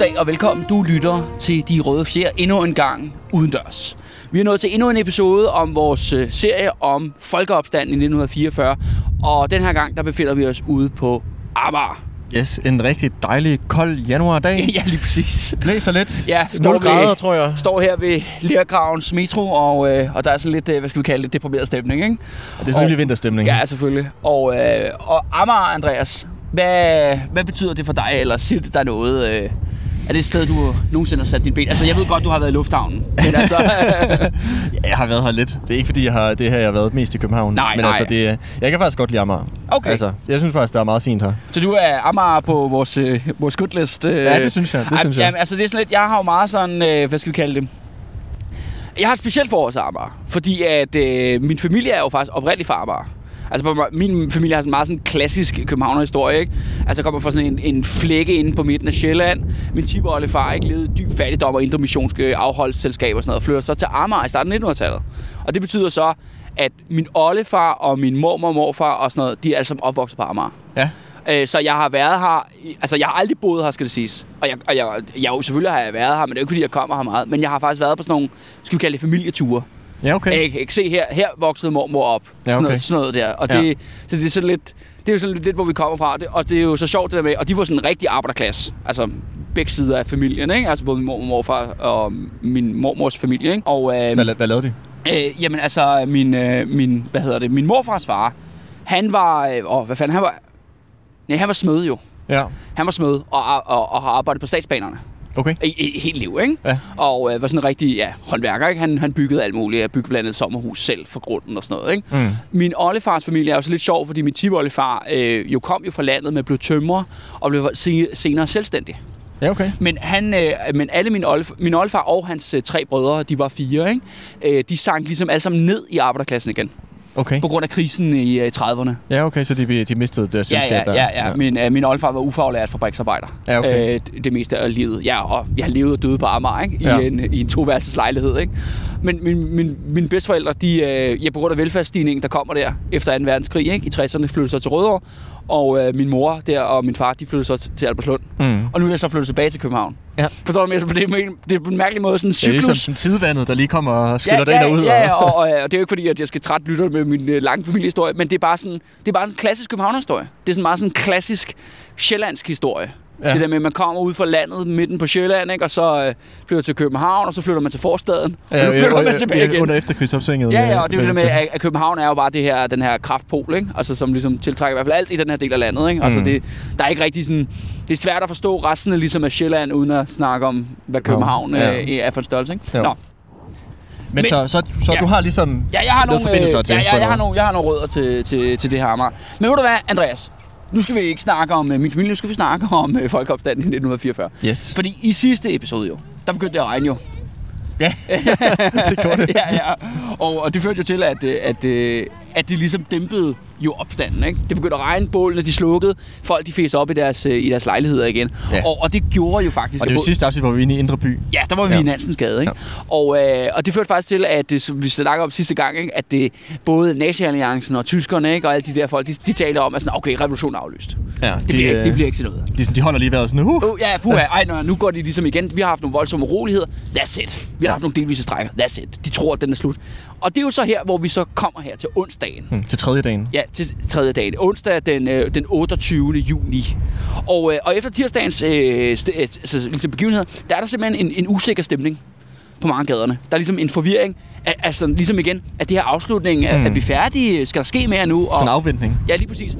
dag og velkommen. Du lytter til De Røde Fjer endnu en gang udendørs. Vi er nået til endnu en episode om vores øh, serie om folkeopstanden i 1944. Og den her gang, der befinder vi os ude på Amager. Yes, en rigtig dejlig, kold januardag. ja, lige præcis. Blæser lidt. Ja, 0 grader, ved, tror jeg. står her ved Lergravens metro, og, øh, og der er sådan lidt, øh, hvad skal vi kalde det, deprimeret stemning, ikke? Det er sådan lidt vinterstemning. Ja, selvfølgelig. Og, øh, og Amager, Andreas, hvad, hvad betyder det for dig, eller siger det der noget? Øh, er det et sted, du nogensinde har sat din ben? Altså, jeg ved godt, du har været i lufthavnen. Men altså, jeg har været her lidt. Det er ikke fordi, jeg har, det er her, jeg har været mest i København. Nej, Men nej. altså, det, jeg kan faktisk godt lide Amager. Okay. Altså, jeg synes faktisk, det er meget fint her. så du er Amager på vores, øh, vores goodlist? Øh. Ja, det synes jeg. Det Ej, synes jeg. Jamen, altså, det er sådan lidt, jeg har jo meget sådan, øh, hvad skal vi kalde det? Jeg har et specielt forhold til Amager, fordi at øh, min familie er jo faktisk oprindeligt fra Amager. Altså, på, min familie har sådan meget sådan klassisk københavner-historie, ikke? Altså, jeg kommer fra sådan en, en flække inde på midten af Sjælland. Min tibeoldefar ikke levede dyb fattigdom og indre missionske afholdsselskaber og sådan noget, og flytter så til Amager i starten af 1900-tallet. Og det betyder så, at min oldefar og min mormor og morfar og sådan noget, de er alle sammen opvokset på Amager. Ja. Øh, så jeg har været her, altså jeg har aldrig boet her, skal det siges. Og jeg, og jeg, jeg jo selvfølgelig har jeg været her, men det er jo ikke fordi, jeg kommer her meget. Men jeg har faktisk været på sådan nogle, skal vi kalde det familieture. Ja, okay. Okay. Jeg kan se her, her voksede mormor op. Ja, sådan, okay. noget, sådan noget der. Og Ja. det, så det er sådan lidt, det er jo sådan lidt, lidt, hvor vi kommer fra. Det, og det er jo så sjovt det der med, og de var sådan en rigtig arbejderklasse. Altså begge sider af familien, ikke? Altså både min mormor og morfar og min mormors familie, ikke? Og, øh, Hvad, hvad lavede de? Øh, jamen altså, min, øh, min, hvad hedder det, min morfars far, han var, øh, åh, hvad fanden, han var, nej, han var smed jo. Ja, Han var smed og, og, og har arbejdet på statsbanerne okay. i, i helt liv, ikke? Ja. Og øh, var sådan en rigtig ja, håndværker, ikke? Han, han byggede alt muligt. Jeg byggede blandt andet et sommerhus selv for grunden og sådan noget, ikke? Mm. Min oldefars familie er jo så lidt sjov, fordi min tipoldefar øh, jo kom jo fra landet, men blev tømrer og blev se- senere selvstændig. Ja, okay. Men, han, øh, men alle mine olde, min oldefar og hans øh, tre brødre, de var fire, ikke? Øh, de sank ligesom alle sammen ned i arbejderklassen igen. Okay. På grund af krisen i øh, 30'erne. Ja, okay, så de, de mistede deres Ja, selskab ja, der. ja, ja. Min, øh, min oldefar var ufaglært fabriksarbejder. Ja, okay. øh, det, det meste af livet. Ja, og jeg levet og døde på Amager, ikke? I, Ja. en, i en toværelseslejlighed, ikke? Men min, min, mine bedsteforældre, de, øh, ja, på grund af velfærdsstigningen, der kommer der efter 2. verdenskrig, ikke? I 60'erne flyttede så til Rødovre. Og øh, min mor der og min far, de flyttede så til Albertslund. Mm. Og nu er jeg så flyttet tilbage til København. Ja. Forstår du mig? Det er, det er på en mærkelig måde sådan en Det er cyklus. ligesom sådan tidevandet, der lige kommer og skyller ja, dig ind og ud. Ja, ja, og... og, og, og, det er jo ikke fordi, at jeg skal trætte lytter med min øh, lange familiehistorie, men det er bare sådan, det er bare en klassisk københavnerhistorie. Det er sådan meget sådan en klassisk sjællandsk historie. Ja. Ja. Det der med, at man kommer ud fra landet, midten på Sjælland, ikke? og så øh, flytter til København, og så flytter man til forstaden, og nu flytter man tilbage igen. Under efterkrigsopsvinget. Ja, ja, og det er det med, at København er jo bare det her, den her kraftpol, ikke? Altså, som ligesom tiltrækker i hvert fald alt i den her del af landet, ikke? Altså, Mm. det, der er ikke rigtig sådan... Det er svært at forstå resten af, ligesom af Sjælland, uden at snakke om, hvad København Ja. øh, er for en størrelse, ikke? Jo. Nå, Men, Men- så, så, så Ja. du har ligesom... Ja, jeg har nogle, forbindelser øh, til, ja, ja, en jeg, har nogle, jeg har nogle rødder til, til, til det her Amager. Men ved du hvad, Andreas? Nu skal vi ikke snakke om øh, min familie, nu skal vi snakke om øh, folkeopstanden i 1944. Yes. Fordi i sidste episode jo, der begyndte det at regne jo. Ja, det gjorde det. ja, ja. Og, og det førte jo til, at, øh, at, øh, at det ligesom dæmpede jo opstanden. Ikke? Det begyndte at regne, bålene de slukkede, folk de fæs op i deres, øh, i deres lejligheder igen. Ja. Og, og det gjorde jo faktisk... Og det båd- sidste afsnit, hvor vi var inde i Indre By. Ja, der var vi ja. Ja. i Nansens Gade, ikke? Ja. Og, øh, og det førte faktisk til, at det, som vi snakkede om sidste gang, ikke? at det, både Nazi-alliancen og tyskerne ikke? og alle de der folk, de, de talte om, at sådan, okay, revolutionen er aflyst. Ja, Det, bliver, ikke, det bliver ikke til noget. De, de holder lige vejret sådan, uh, Uh, ja, puha, ej, nå, nu går de ligesom igen. Vi har haft nogle voldsomme uroligheder. That's it. Vi har haft nogle delvise strækker. That's it. De tror, at den er slut. Og det er jo så her, hvor vi så kommer her til onsdagen. hmm, til tredje dagen. Ja, til tredje dag. Onsdag den, øh, den 28. juni. Og, øh, og efter tirsdagens øh, st- øh, altså, ligesom begivenhed, der er der simpelthen en, en usikker stemning på mange gaderne. Der er ligesom en forvirring. Al- Altså ligesom igen, at det her afslutning, mm. Mm. er vi færdige? Skal der ske mere nu? Og, Sådan en afventning. Ja, lige præcis.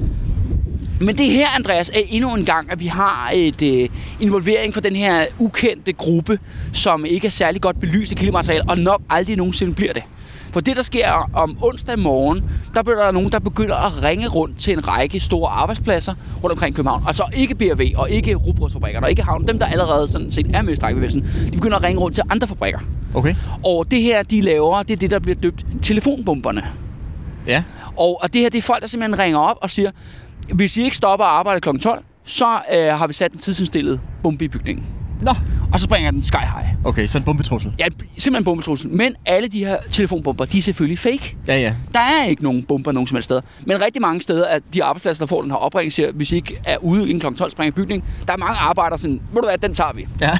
Men det her, Andreas, er endnu en gang, at vi har et øh, involvering for den her ukendte gruppe, som ikke er særlig godt belyst i kildemateriale, og nok aldrig nogensinde bliver det. For det, der sker om onsdag morgen, der bliver der nogen, der begynder at ringe rundt til en række store arbejdspladser rundt omkring København. Og så ikke BRV og ikke Rugbrødsfabrikkerne og ikke Havn. Dem, der allerede sådan set er med i strækbevægelsen, de begynder at ringe rundt til andre fabrikker. Okay. Og det her, de laver, det er det, der bliver døbt telefonbomberne. Ja. Og, og det her, det er folk, der simpelthen ringer op og siger, hvis I ikke stopper at arbejde kl. 12, så øh, har vi sat en tidsindstillet bombe i bygningen. Nå. Og så springer den sky high. Okay, så en bombetrussel. Ja, simpelthen bombetrussel. Men alle de her telefonbomber, de er selvfølgelig fake. Ja, ja. Der er ikke nogen bomber nogen som helst steder. Men rigtig mange steder, at de arbejdspladser, der får den her opringning, siger, hvis I ikke er ude inden kl. 12 springer bygningen, der er mange arbejdere sådan, ved du hvad, den tager vi. Ja.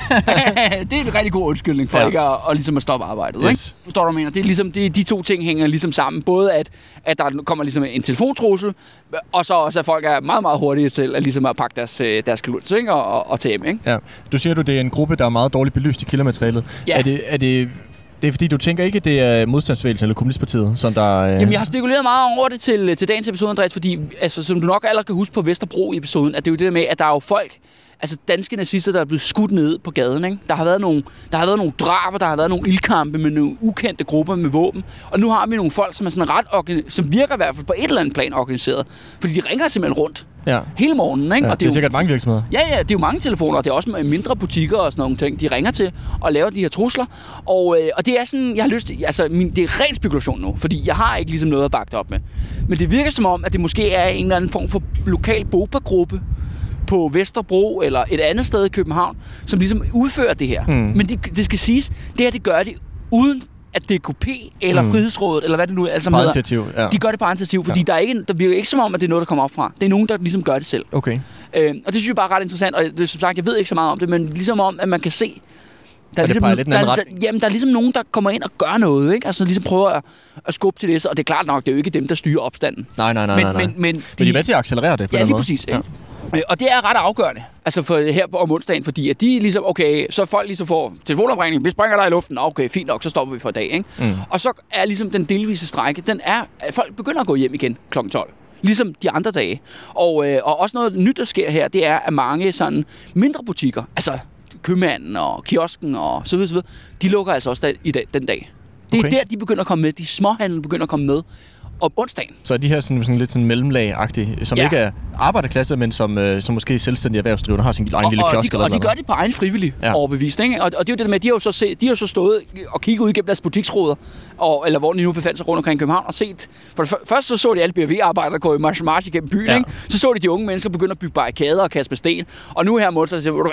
det er en rigtig god undskyldning for ja. Ikke at, at, ligesom at stoppe arbejdet. Yes. Ikke? Forstår du, mener? Det er ligesom, det, de to ting hænger ligesom sammen. Både at, at der kommer ligesom en telefontrussel, og så også, at folk er meget, meget hurtige til at, ligesom at pakke deres, øh, deres kluns ikke? Og, og, og tage hjem. Ikke? ja. Du siger, du det er en gruppe, der er meget dårligt belyst i kildematerialet. Ja. Er det, er det, det er fordi, du tænker ikke, det er modstandsbevægelsen eller kommunistpartiet, som der... Øh... Jamen, jeg har spekuleret meget over det til, til dagens episode, Andreas, fordi, altså, som du nok allerede kan huske på Vesterbro i episoden, at det er jo det der med, at der er jo folk, altså danske nazister, der er blevet skudt ned på gaden. Ikke? Der, har været nogle, der har været nogle drab, og der har været nogle ildkampe med nogle ukendte grupper med våben. Og nu har vi nogle folk, som er sådan ret som virker i hvert fald på et eller andet plan organiseret. Fordi de ringer simpelthen rundt Ja. hele morgenen. Ikke? ja. og Det er jo- sikkert mange virksomheder. Ja, ja, det er jo mange telefoner, og det er også mindre butikker og sådan nogle ting, de ringer til og laver de her trusler. Og, øh, og det er sådan, jeg har lyst til, altså min, det er ren spekulation nu, fordi jeg har ikke ligesom noget at bakke det op med. Men det virker som om, at det måske er en eller anden form for lokal BOPA-gruppe på Vesterbro eller et andet sted i København, som ligesom udfører det her. Hmm. Men det, det skal siges, det her det gør de uden at DKP eller Hmm. Frihedsrådet, eller hvad det nu er, altså På hedder. initiativ, ja. De gør det på initiativ, fordi Ja. der, er ikke, der virker ikke som om, at det er noget, der kommer op fra. Det er nogen, der ligesom gør det selv. Okay. Øh, og det synes jeg bare er ret interessant, og det, som sagt, jeg ved ikke så meget om det, men ligesom om, at man kan se, der i en der, der, retning. jamen, der er ligesom nogen, der kommer ind og gør noget, ikke? Altså ligesom prøver at, at skubbe til det, så- og det er klart nok, det er jo ikke dem, der styrer opstanden. Nej, nej, nej, men, nej, nej. men, men Men de er med til at accelerere det på Ja, lige måde. præcis. Ja. Og det er ret afgørende, altså for her på om onsdagen, fordi at de ligesom, okay, så folk ligesom får telefonopringning, vi springer der i luften, Nå, okay, fint nok, så stopper vi for i dag, ikke? Mm. Og så er ligesom den delvise strække, den er, at folk begynder at gå hjem igen kl. 12. Ligesom de andre dage. Og, øh, og også noget nyt, der sker her, det er, at mange sådan mindre butikker, altså købmanden og kiosken og så videre, så videre de lukker altså også den, i dag, den dag. Det er Okay. der, de begynder at komme med. De småhandel begynder at komme med om onsdagen. Så er de her sådan, sådan lidt sådan mellemlag-agtige, som Ja. ikke er arbejderklasse, men som, øh, som måske selvstændige erhvervsdrivende har sin egen lille og, kiosk de, eller og de gør det på egen frivillig ja. Overbevisning. Ikke? Og, og det er jo det der med, at de har jo så, se, de har så stået og kigget ud igennem deres butiksruder, og, eller hvor de nu befandt sig rundt omkring København, og set... For det fø- først så så de alle BRV-arbejdere gå i march, march igennem byen, ja. Ikke? så så de de unge mennesker begynde at bygge barrikader og kaste med sten. Og nu her mod så siger du hvad,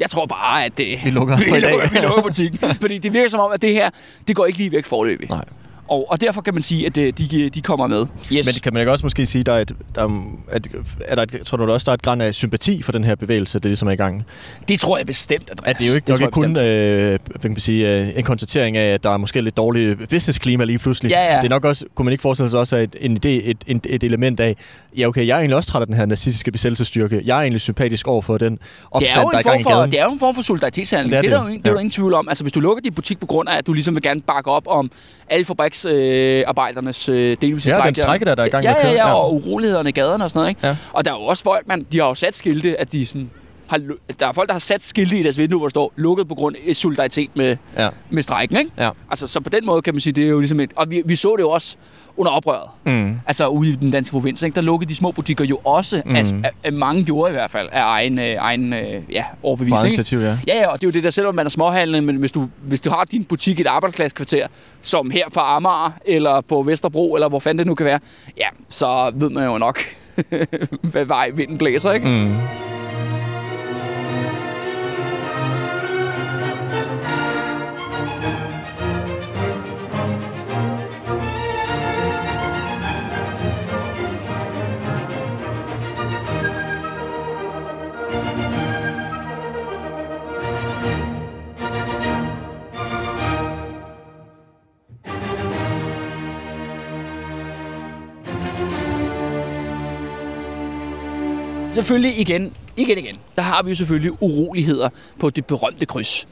jeg tror bare, at det, Vi lukker vi, for i dag." lukker, vi lukker butikken. Fordi det virker som om, at det her, det går ikke lige væk forløbig. Nej. Og, og derfor kan man sige, at øh, de, de kommer med. Yes. Men det kan man ikke også måske sige, der er, et, der er, at, er der et, tror du også, der er et græn af sympati for den her bevægelse, det ligesom er i gang? det tror jeg bestemt, Andreas. At det er jo ikke, det nok ikke kun øh, hvad kan man sige, øh, en konstatering af, at der er måske lidt dårligt businessklima lige pludselig. Ja, ja. Det er nok også, kunne man ikke forestille sig også, at en idé, et, et, et element af, ja okay, jeg er egentlig også træt af den her nazistiske besættelsesstyrke. Jeg er egentlig sympatisk over for den det er, opstand, jo der er en i gang form i for, gaden. det er jo en form for solidaritetshandling. Det, Det det, er er, det der, det er der ingen tvivl om. Altså, hvis du lukker din butik på grund af, at du ligesom vil gerne bakke op om alle fabriksarbejdernes øh, delvise Ja, strejke den strejke, der, der er i gang ja, med at ja, køre. ja, og urolighederne i gaderne og sådan noget. Ikke? Ja. Og der er jo også folk, man, de har jo sat skilte, at de sådan, har, der er folk, der har sat skilte i deres vindue, hvor der står lukket på grund af solidaritet med, ja. med strejken. Ikke? Ja. Altså, så på den måde kan man sige, det er jo ligesom et... Og vi, vi så det jo også under oprøret. Mm. Altså ude i den danske provins, ikke? der lukkede de små butikker jo også, mm. Mhm. at, at mange gjorde i hvert fald, af egen, øh, egen øh, ja, Fra overbevisning. ikke? initiativ, ja. Ja, ja, og det er jo det der, selvom man er småhandlet, men hvis du, hvis du har din butik i et arbejdsklassekvarter, som her på Amager, eller på Vesterbro, eller hvor fanden det nu kan være, ja, så ved man jo nok, hvad vej vinden blæser, ikke? Mm. Selvfølgelig igen, igen, igen, der har vi jo selvfølgelig uroligheder på det berømte kryds.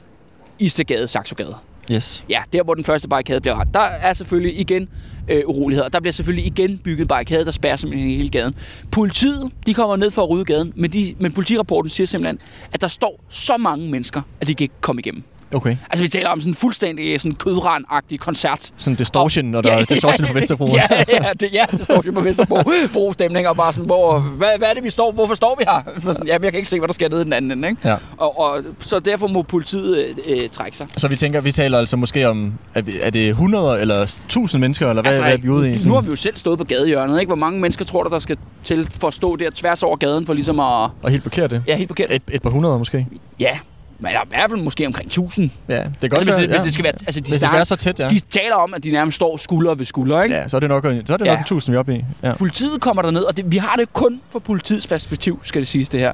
Istegade, Saxogade. Yes. Ja, der hvor den første barrikade bliver ramt. Der er selvfølgelig igen øh, uroligheder. Der bliver selvfølgelig igen bygget barrikade, der spærrer simpelthen hele gaden. Politiet, de kommer ned for at rydde gaden, men, de, men politirapporten siger simpelthen, at der står så mange mennesker, at de kan ikke komme igennem. Okay. Altså, vi taler om sådan en fuldstændig sådan kødrand-agtig koncert. Sådan distortion, når der er distortion på Vesterbro. ja, ja, det, ja, distortion på Vesterbro. Bro stemning og bare sådan, hvor, hvad, hvad er det, vi står? Hvorfor står vi her? For sådan, jamen, jeg kan ikke se, hvad der sker nede i den anden ende, ikke? Ja. Og, og, så derfor må politiet øh, øh, trække sig. Så vi tænker, vi taler altså måske om, er, er det 100 eller 1000 mennesker, eller hvad, altså, hvad er vi ude i? Nu har vi jo selv stået på gadehjørnet, ikke? Hvor mange mennesker tror du, der skal til for at stå der tværs over gaden for ligesom at... Og helt blokere det? Ja, helt forkert. Et, et par hundrede måske? Ja, men der er i hvert fald måske omkring 1000. Ja, det kan godt Altså, hvis, det, hvis ja. det skal være... Altså, de, Hvis det skal være så tæt, ja. de taler om, at de nærmest står skulder ved skulder, ikke? Ja, så er det nok, så er det nok Ja. en 1000, vi er oppe i. Ja. Politiet kommer derned, og det, vi har det kun fra politiets perspektiv, skal det siges det her.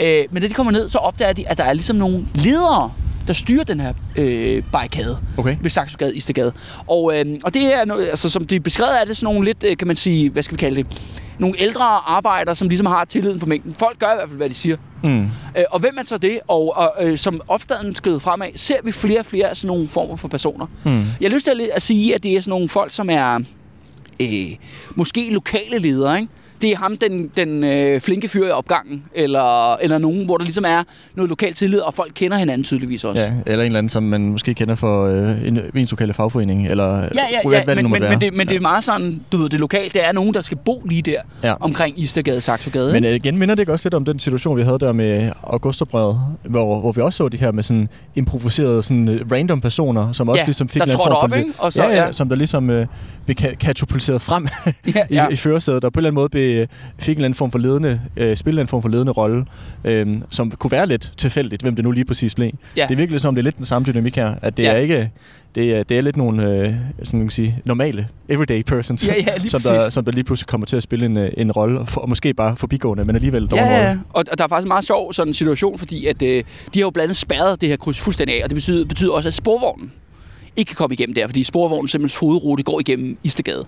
Øh, men da de kommer ned, så opdager de, at der er ligesom nogle ledere, der styrer den her øh, barrikade Okay. ved Saxogade, Istegade. Og, øh, og det er, altså, som det er beskrevet, er det sådan nogle lidt, øh, kan man sige, hvad skal vi kalde det, nogle ældre arbejdere, som ligesom har tilliden for mængden. Folk gør i hvert fald, hvad de siger. Mm. Øh, og hvem er så det? Og, og øh, som opstaden skrider fremad, ser vi flere og flere af sådan nogle former for personer. Mm. Jeg har lyst til at, at sige, at det er sådan nogle folk, som er øh, måske lokale ledere, ikke? Det er ham, den, den øh, flinke fyr i opgangen, eller, eller nogen, hvor der ligesom er noget lokalt tillid, og folk kender hinanden tydeligvis også. Ja, eller en eller anden, som man måske kender for øh, en, ens lokale fagforening, eller Ja, ja, hvad, ja, hvad det men, nu men, men, det, men det er meget sådan, du ved, det lokale, det er nogen, der skal bo lige der, Ja. omkring Istergade, Saxogade. Men øh, igen minder det ikke også lidt om den situation, vi havde der med Augustorbrevet, hvor, hvor vi også så det her med sådan improviserede sådan øh, random personer, som også Ja, ligesom fik en form op, for- ikke? Og så- ja, ja, ja. som der ligesom øh, blev ka- katapulteret frem ja, i, ja. i førersædet, og på en eller anden måde blev, fik en eller anden form for ledende, øh, spille en form for ledende rolle, øh, som kunne være lidt tilfældigt, hvem det nu lige præcis blev. Ja. Det er virkelig som om, det er lidt den samme dynamik her, at det Ja. er ikke, det er, det er lidt nogle, øh, sådan man kan sige, normale, everyday persons, Ja, ja, som, der, som der lige pludselig kommer til at spille en, øh, en rolle, og, og måske bare forbigående, men alligevel dog Ja, ja, og, og der er faktisk en meget sjov sådan situation, fordi at, øh, de har jo blandt andet spærret det her kryds fuldstændig af, og det betyder, betyder også, at sporvognen ikke kan komme igennem der, fordi sporvognen simpelthen hovedrute går igennem Istegade.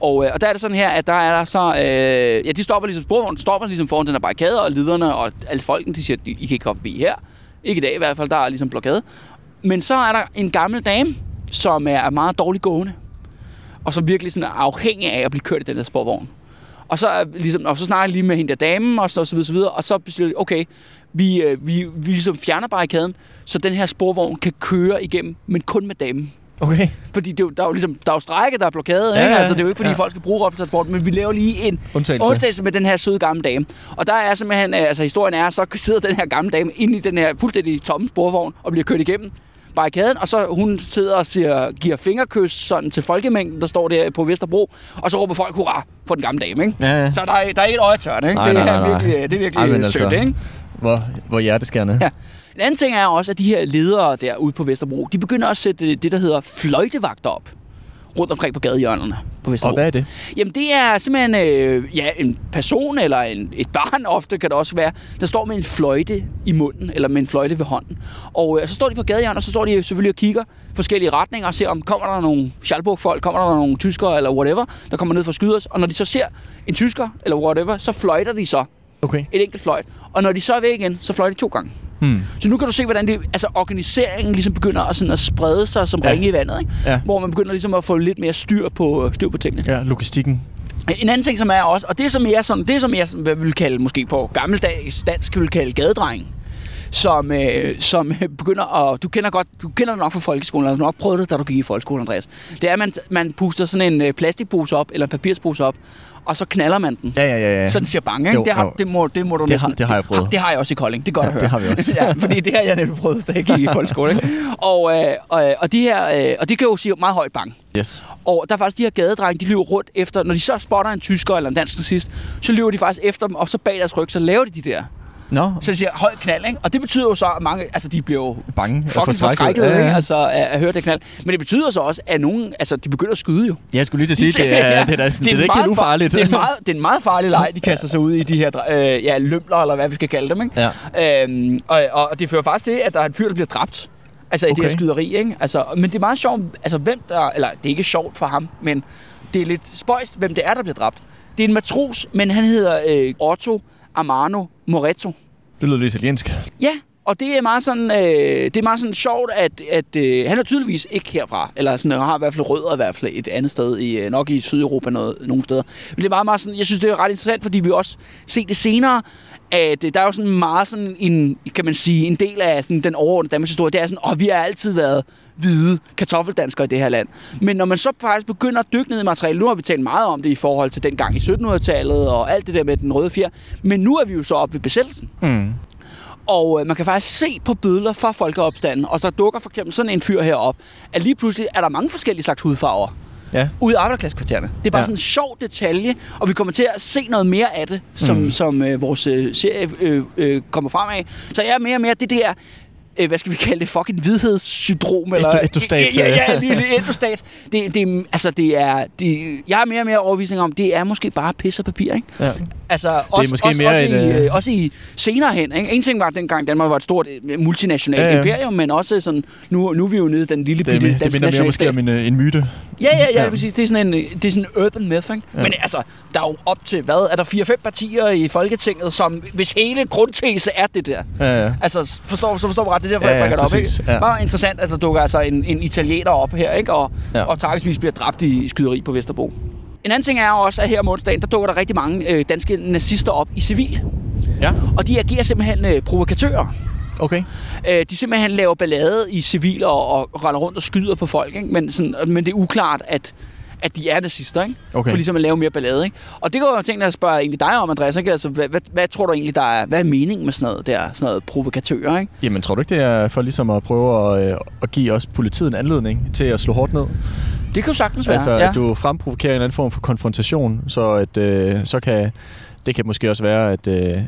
Og, øh, og der er det sådan her, at der er der så... Øh, ja, de stopper ligesom, sporvognen stopper ligesom foran den her barrikade, og lederne og alle folken, de siger, at I kan ikke komme forbi her. Ikke i dag i hvert fald, der er ligesom blokade. Men så er der en gammel dame, som er meget dårligt gående, og som virkelig sådan er afhængig af at blive kørt i den der sporvogn. Og så, er ligesom, og så snakker jeg lige med hende der damen, og så, og så videre, så videre, og så beslutter okay, vi, øh, vi, vi ligesom fjerner barrikaden, så den her sporvogn kan køre igennem, men kun med damen. Okay. Fordi det, er der er jo ligesom, der er jo strække, der er blokade, Ja, ikke? Altså, det er jo ikke, fordi ja. folk skal bruge offentlig transport, men vi laver lige en Undtagelse. undtagelse med den her søde gamle dame. Og der er simpelthen, øh, altså historien er, så sidder den her gamle dame inde i den her fuldstændig tomme sporvogn og bliver kørt igennem barrikaden, og så hun sidder og siger, giver fingerkys sådan til folkemængden, der står der på Vesterbro, og så råber folk hurra for den gamle dame, ikke? Ja, ja. Så der er, der er ikke et øje tørt, ikke? Nej, det, nej, er nej, nej. virkelig, det er virkelig Ej, sødt, altså- ikke? Hvor, hvor hjerteskærende. Ja. En anden ting er også, at de her ledere der ude på Vesterbro, de begynder at sætte det, der hedder fløjtevagter op rundt omkring på gadehjørnerne på Vesterbro. Og hvad er det? Jamen det er simpelthen øh, ja, en person eller en, et barn ofte kan det også være, der står med en fløjte i munden eller med en fløjte ved hånden. Og øh, så står de på gadehjørnet, og så står de selvfølgelig og kigger forskellige retninger og ser om kommer der nogle Schalburg-folk, kommer der nogle tyskere eller whatever, der kommer ned for at skyde os. Og når de så ser en tysker eller whatever, så fløjter de så Okay. et enkelt fløjt. Og når de så er væk igen, så fløjter de to gange. Hmm. Så nu kan du se, hvordan det, altså organiseringen ligesom begynder at, sådan at sprede sig som Ja. ringe i vandet. Ikke? Ja. Hvor man begynder ligesom at få lidt mere styr på, styr på tingene. Ja, logistikken. En anden ting, som er også, og det som jeg, sådan, det som jeg sådan, hvad vi vil kalde, måske på gammeldags dansk, vil kalde gadedreng, som, øh, som begynder at... Du kender, godt, du kender det nok fra folkeskolen, eller du har nok prøvet det, da du gik i folkeskolen, Andreas. Det er, at man, man puster sådan en øh, plastikpose op, eller en papirspose op, og så knaller man den. Ja, ja, ja. ja. Så den siger bange, ikke? Jo, det, har, jo. det, må, det må du Det har- næsten... det har jeg prøvet. Det har jeg også i Kolding. Det er godt Ja, at høre. det har vi også. ja, fordi det har jeg nemlig prøvet, da jeg gik i folkeskole. Ikke? Og, øh, og, og, de her, øh, og det kan jo sige meget højt bang. Yes. Og der er faktisk de her gadedrenge, de løber rundt efter, når de så spotter en tysker eller en dansk nazist, så løber de faktisk efter dem, og så bag deres ryg, så laver de de der. Nå, Så de siger, høj knald, ikke? Og det betyder jo så, at mange, altså de bliver jo bange. fucking forskrækket, ja, ja. Ikke? Altså, at, at, høre det knald. Men det betyder så også, at nogen, altså de begynder at skyde jo. Jeg skulle lige til at sige, det er, det er, det er, det er ikke helt ufarligt. far- Det er, meget, det er en meget farlig leg, de kaster sig ud i, de her øh, ja, lømler, eller hvad vi skal kalde dem, ikke? Ja. Øhm, og, og det fører faktisk til, at der er en fyr, der bliver dræbt. Altså i det her Okay. skyderi, ikke? Altså, men det er meget sjovt, altså hvem der, eller det er ikke sjovt for ham, men det er lidt spøjst, hvem det er, der bliver dræbt. Det er en matros, men han hedder øh, Otto Amano Moretto. Det lyder lidt italiensk. Ja, og det er meget sådan, øh, det er meget sådan sjovt, at, at øh, han er tydeligvis ikke herfra, eller sådan, øh, har i hvert fald rødder i hvert fald et andet sted, i, øh, nok i Sydeuropa noget, nogle steder. Men det er meget, meget sådan, jeg synes, det er ret interessant, fordi vi også ser det senere, at øh, der er jo sådan meget sådan en, kan man sige, en del af sådan, den overordnede Danmarks historie, det er sådan, at vi har altid været hvide kartoffeldanskere i det her land. Men når man så faktisk begynder at dykke ned i materialet, nu har vi talt meget om det i forhold til den gang i 1700-tallet og alt det der med den røde fjer, men nu er vi jo så op ved besættelsen. Mm. Og øh, man kan faktisk se på billeder fra folkeopstanden, og så dukker for eksempel sådan en fyr herop, at lige pludselig er der mange forskellige slags hudfarver Ja. ude i arbejderklassekvartererne. Det er bare Ja. sådan en sjov detalje, og vi kommer til at se noget mere af det, som, mm. som øh, vores øh, serie øh, øh, kommer frem af. Så jeg er mere og mere det der øh, hvad skal vi kalde det, fucking hvidhedssyndrom, eller... Endo- endostat, Ja, ja, ja, lige, endostat. Det, det, altså, det er... Det, jeg er mere og mere overbevisning om, det er måske bare pis og papir, ikke? ja. Altså, også, måske også, mere også, i, øh, øh, også i senere hen. Ikke? En ting var, at dengang Danmark var et stort øh, multinationalt Ja, ja, imperium, men også sådan, nu, nu er vi jo nede i den lille Det, bitte det, det danske minder mere måske om en, øh, en myte. Ja, ja, ja, Ja. præcis. Det er sådan en, øh, det er sådan en urban myth, ikke? Ja. Ja. Men altså, der er jo op til, hvad? Er der 4-5 partier i Folketinget, som, hvis hele grundtese er det der? Ja, ja. Altså, forstår, så forstår du ret, det er derfor, Ja, ja, jeg ja, bringer det op, ikke? Ja. Bare interessant, at der dukker altså en, en italiener op her, ikke? Og, Ja. ja. og takkesvis bliver dræbt i skyderi på Vesterbro. En anden ting er også, at her om onsdagen, der dukker der rigtig mange øh, danske nazister op i civil. ja. Og de agerer simpelthen øh, provokatører. Okay. Øh, de simpelthen laver ballade i civil og, og render rundt og skyder på folk. Ikke? Men, sådan, men det er uklart, at, at de er nazister. Ikke? Okay. For ligesom at lave mere ballade. Ikke? Og det går jeg tænke at spørge egentlig dig om, Andreas. Ikke? Altså, hvad, hvad, hvad, tror du egentlig, der er, hvad er meningen med sådan noget, der, sådan noget provokatører? Ikke? Jamen, tror du ikke, det er for ligesom at prøve at, øh, at give også politiet en anledning til at slå hårdt ned? Det kan jo sagtens være. Altså, ja. at du fremprovokerer en eller anden form for konfrontation, så at øh, så kan det kan måske også være at, øh,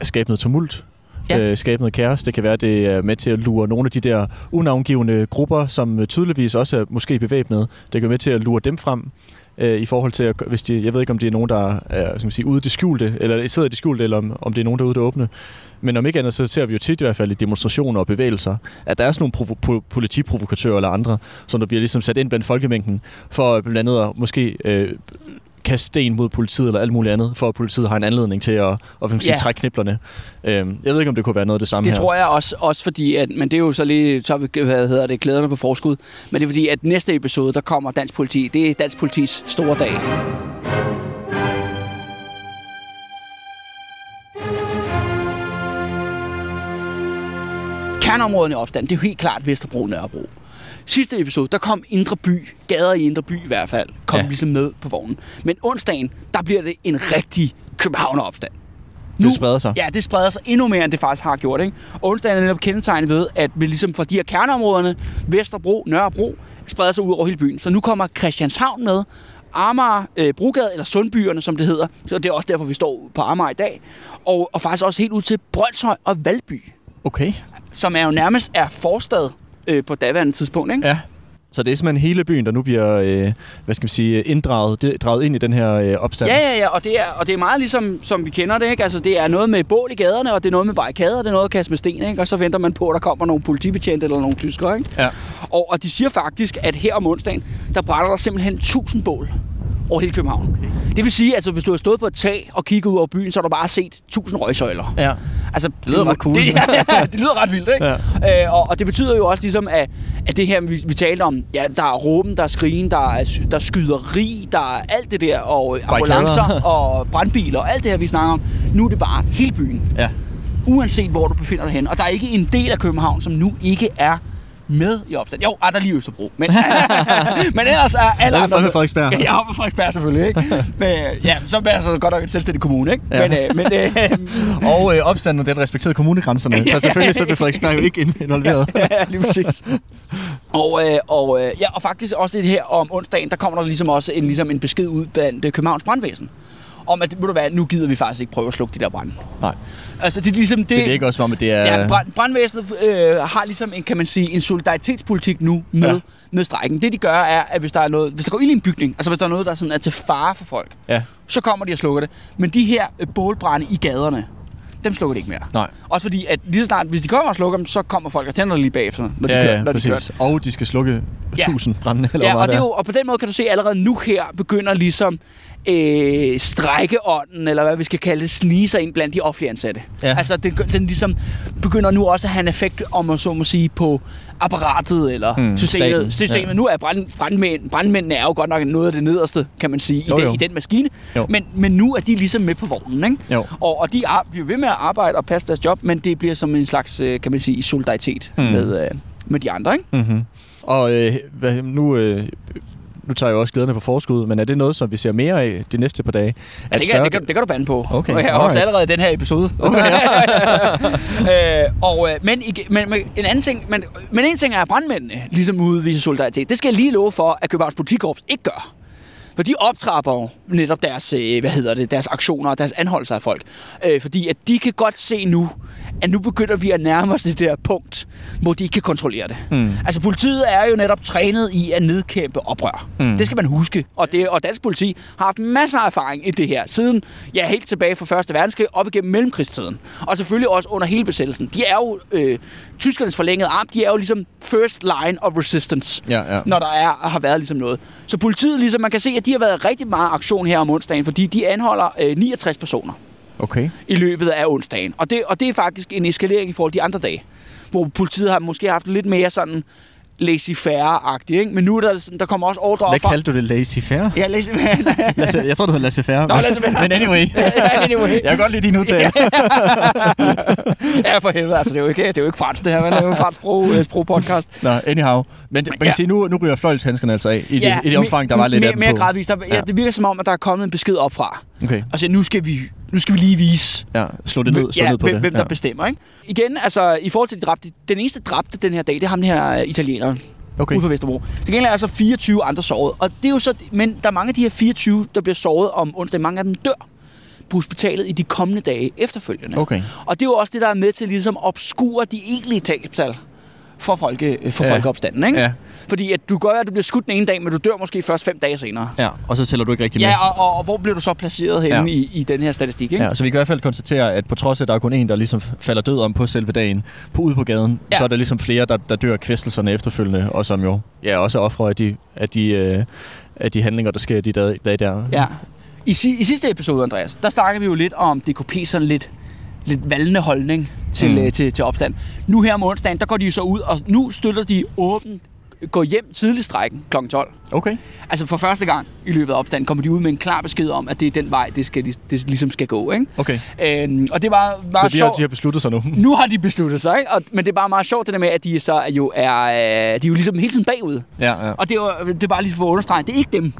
at skabe noget tumult. Ja. Øh, skabe noget kaos. Det kan være, det er med til at lure nogle af de der unavngivende grupper, som øh, tydeligvis også er måske bevæbnet. Det kan være med til at lure dem frem øh, i forhold til, at, hvis de, jeg ved ikke, om det er nogen, der er øh, skal man sige, ude i det skjulte, eller sidder i det skjulte, eller om, om det er nogen, der er ude det åbne. Men om ikke andet, så ser vi jo tit i hvert fald i demonstrationer og bevægelser, at der er sådan nogle provo- po- politiprovokatører eller andre, som der bliver ligesom sat ind blandt folkemængden, for blandt andet at måske øh, kaste sten mod politiet eller alt muligt andet, for at politiet har en anledning til at, at siger, Ja. trække kniblerne. Øhm, jeg ved ikke, om det kunne være noget af det samme Det her. tror jeg også, også fordi, at, men det er jo så lige, så vi, hvad hedder det, klæderne på forskud. Men det er fordi, at næste episode, der kommer Dansk Politi. Det er Dansk Politis store dag. Kerneområderne i opstand, det er jo helt klart Vesterbro Nørrebro. Sidste episode, der kom Indre By, gader i Indre By i hvert fald, kom Ja. ligesom med på vognen. Men onsdagen, der bliver det en rigtig Københavner-opstand. Det spreder sig. Ja, det spreder sig endnu mere, end det faktisk har gjort. Ikke? Onsdagen er netop kendetegnet ved, at vi ligesom fra de her kerneområderne, Vesterbro, Nørrebro, spreder sig ud over hele byen. Så nu kommer Christianshavn med, Amager, øh, Brogade, eller Sundbyerne, som det hedder. Så det er også derfor, vi står på Amager i dag. Og, og faktisk også helt ud til Brøndshøj og Valby, Okay. som er jo nærmest er forstad øh, på daværende tidspunkt. Ikke? Ja. Så det er simpelthen hele byen, der nu bliver, øh, hvad skal man sige, inddraget, det, draget ind i den her øh, opstand. Ja, ja, ja, og det er, og det er meget ligesom, som vi kender det, ikke? Altså, det er noget med bål i gaderne, og det er noget med barrikader, og det er noget at kaste med sten, ikke? Og så venter man på, at der kommer nogle politibetjente eller nogle tyskere, ikke? Ja. Og, og de siger faktisk, at her om onsdagen, der brænder der simpelthen 1000 bål over hele København. Okay. Det vil sige, at altså, hvis du har stået på et tag og kigget ud over byen, så har du bare set 1000 røgsøjler. ja. Altså, Det lyder må- ret cool. Det, ja, ja, det lyder ret vildt, ikke? Ja. Øh, og, og det betyder jo også ligesom, at, at det her, vi, vi talte om, ja, der er råben, der er skrigen, der er, der er skyderi, der er alt det der, og øh, ambulancer og brandbiler, og alt det her, vi snakker om. Nu er det bare hele byen, Ja. uanset hvor du befinder dig hen. Og der er ikke en del af København, som nu ikke er med i opstand. Jo, er der lige Østerbro. Men, men ellers er alle andre... med Frederiksberg? Ja, jeg er på Frederiksberg selvfølgelig, ikke? Men, øh, ja, så er det altså godt nok en selvstændig kommune, ikke? Ja. Men, øh, men øh, Og øh, opstanden, den respekterede kommunegrænserne, så selvfølgelig så bliver Frederiksberg jo ikke involveret. ja, lige præcis. Og, øh, og, øh, ja, og faktisk også det her om onsdagen, der kommer der ligesom også en, ligesom en besked ud blandt øh, Københavns brandvæsen. Om at, ved du hvad, nu gider vi faktisk ikke prøve at slukke de der brænde. Nej, Altså, det er ligesom det... det virker også som om, at det er... Ja, brand, brandvæsenet øh, har ligesom en, kan man sige, en solidaritetspolitik nu med, Ja. med strækken. Det de gør er, at hvis der er noget, hvis der går ild i en bygning, altså hvis der er noget, der sådan er til fare for folk, Ja, så kommer de og slukker det. Men de her øh, bålbrænde i gaderne, dem slukker de ikke mere. nej. Også fordi, at lige så snart, hvis de kommer og slukker dem, så kommer folk og tænder lige bagefter, når de Ja, kører. ja, når de kører. Og de skal slukke Ja. 1000 brænde, eller Ja, hvad og, det er er. jo, og på den måde kan du se, at allerede nu her begynder ligesom øh, strækkeånden, eller hvad vi skal kalde det, snige sig ind blandt de offentlige ansatte. Ja. Altså, den, den ligesom begynder nu også at have en effekt, om man så må sige, på apparatet eller Hmm, systemet. staten, systemet. ja. Nu er brand, brandmænd, brandmændene er jo godt nok noget af det nederste, kan man sige, i, Jo, den, jo. i den maskine. Jo. Men, men nu er de ligesom med på vognen, ikke? Jo. Og, og de ar- bliver ved med at arbejde og passe deres job, men det bliver som en slags, øh, kan man sige, solidaritet Hmm. med, øh, med de andre, ikke? Mm-hmm. Og øh, hvad, nu, øh, nu tager jeg jo også glæderne på forskud, men er det noget, som vi ser mere af de næste par dage? Ja, det, kan, det, kan, det kan du bande på. Okay, og jeg har også allerede den her episode. Okay, øh, og, øh, men, men, men, en anden ting, men, men en ting er, at brandmændene ligesom udviser solidaritet. Det skal jeg lige love for, at Københavns Politikorps ikke gør. For de optrapper jo netop deres, øh, hvad hedder det, deres aktioner og deres anholdelser af folk. Øh, fordi at de kan godt se nu, at nu begynder vi at nærme os det der punkt, hvor de ikke kan kontrollere det. Hmm. Altså politiet er jo netop trænet i at nedkæmpe oprør. Mm. Mm. Det skal man huske. Og, det, og dansk politi har haft masser af erfaring i det her, siden ja, helt tilbage fra Første Verdenskrig op igennem mellemkrigstiden. Og selvfølgelig også under hele besættelsen. De er jo øh, tyskernes forlængede arm, de er jo ligesom first line of resistance Ja, ja. når der er, har været ligesom noget. Så politiet, ligesom man kan se, at de har været rigtig meget aktion her om onsdagen, fordi de anholder øh, 69 personer Okay. i løbet af onsdagen. Og det, og det er faktisk en eskalering i forhold til de andre dage, hvor politiet har måske haft lidt mere sådan laissez-faire-agtigt, ikke? Men nu er der, sådan- der kommer også ordre Hvad fra... kaldte du det? Laissez-faire? Ja, laissez-faire. Laissez, jeg tror, det hedder laissez-faire. Nå, men- laissez-faire. Men anyway. anyway. Jeg kan godt lide din udtale. ja, for helvede. Altså, det er jo ikke, det er jo ikke fransk, det her, men det er jo en fransk sprog, øh, sprog-podcast. Nå, anyhow. Men det, man kan Ja. sige, nu, nu ryger fløjlshandskerne altså af, i, det, i det omfang, der var lidt mere, af dem mere på. gradvist. Der, ja. Ja. Det virker som om, at der er kommet en besked op fra. Okay, Og så nu skal vi, nu skal vi lige vise, ja. Slå det ned, slå ja, ned på hvem, det. hvem ja. der bestemmer. Ikke? Igen, altså i forhold til de dræbte, den eneste dræbte den her dag, det er ham den her øh, italieneren Okay. ude på Vesterbro. Det gengæld er altså 24 andre såret. Og det er jo så, men der er mange af de her 24, der bliver såret om onsdag. Mange af dem dør på hospitalet i de kommende dage efterfølgende. Okay. Og det er jo også det, der er med til ligesom at obskure de egentlige tabstal for, folke, for Ja. folkeopstanden. Ikke? Ja, Fordi at du gør, at du bliver skudt den ene dag, men du dør måske først fem dage senere. ja. Og så tæller du ikke rigtig med. Ja, og, og, og hvor bliver du så placeret henne Ja. i, i den her statistik? Ikke? Ja, så vi kan i hvert fald konstatere, at på trods af, at der er kun en, der ligesom falder død om på selve dagen, på ude på gaden, Ja. så er der ligesom flere, der, der dør af kvæstelserne efterfølgende, og som jo ja, også er ofre af de, af, de, øh, af de handlinger, der sker de dage, dage der. Ja. I, si- I sidste episode, Andreas, der snakker vi jo lidt om DKP sådan lidt, lidt valgende holdning til, Mm. øh, til, til opstand. Nu her om onsdagen, der går de så ud, og nu støtter de åbent gå hjem tidlig strækken kl. 12. Okay. Altså for første gang i løbet af opstanden kommer de ud med en klar besked om, at det er den vej, det, skal, de- det ligesom skal gå. Ikke? Okay. Øhm, og det var Så meget de har, sjovt. de har besluttet sig nu. Nu har de besluttet sig, ikke? Og, men det er bare meget sjovt det der med, at de så er jo er, øh, de er jo ligesom hele tiden bagud. Ja, ja. Og det er, jo, det er bare lige for at understrege, det er ikke dem.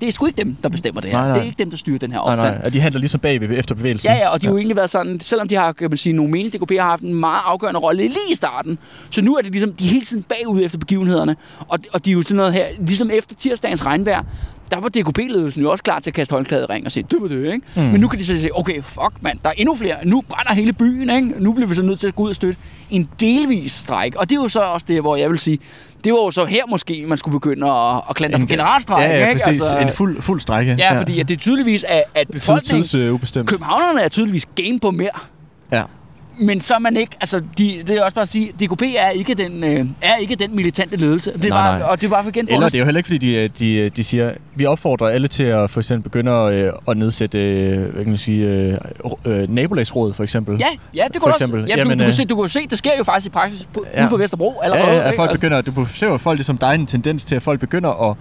Det er sgu ikke dem, der bestemmer det her. Nej, nej. Det er ikke dem, der styrer den her Nej, opstand. nej. Og de handler ligesom bagved efter bevægelsen. Ja, ja, og de har jo egentlig været sådan, selvom de har, kan man sige, nogle mening, DKP har haft en meget afgørende rolle lige i starten. Så nu er det ligesom, de er hele tiden bagud efter begivenhederne. Og, og de er jo sådan noget her, ligesom efter tirsdagens regnvejr, der var DKP-ledelsen jo også klar til at kaste håndklædet ring og sige, det var det, ikke? Mm. Men nu kan de så sige, okay, fuck mand, der er endnu flere. Nu brænder hele byen, ikke? Nu bliver vi så nødt til at gå ud og støtte en delvis stræk. Og det er jo så også det, hvor jeg vil sige, det var jo så her måske, man skulle begynde at, at klandre for generalstræk, Ja, ja, ikke? Altså, præcis. En fuld, fuld strække. Ja, fordi at det er tydeligvis, at, at Tids, befolkningen, tids uh, ubestemt. Københavnerne er tydeligvis game på mere. Ja. Men så er man ikke, altså de, det er også bare at sige, DKP er ikke den, øh, er ikke den militante ledelse. Det er Nej, bare, nej. Og det er bare for igen for Eller det er jo heller ikke, fordi de, de, de siger, vi opfordrer alle til at for eksempel begynde at, øh, at nedsætte øh, hvad kan man sige, øh, øh, nabolagsråd, for eksempel. Ja, ja, det For kunne også. eksempel. Ja, Jamen, du, du, kan øh, se, du kan jo se, det sker jo faktisk i praksis på, Ja. ude på Vesterbro Ja, allerede. ja, at ikke? folk Altså, begynder, du ser jo folk ligesom, der er en tendens til, at folk begynder at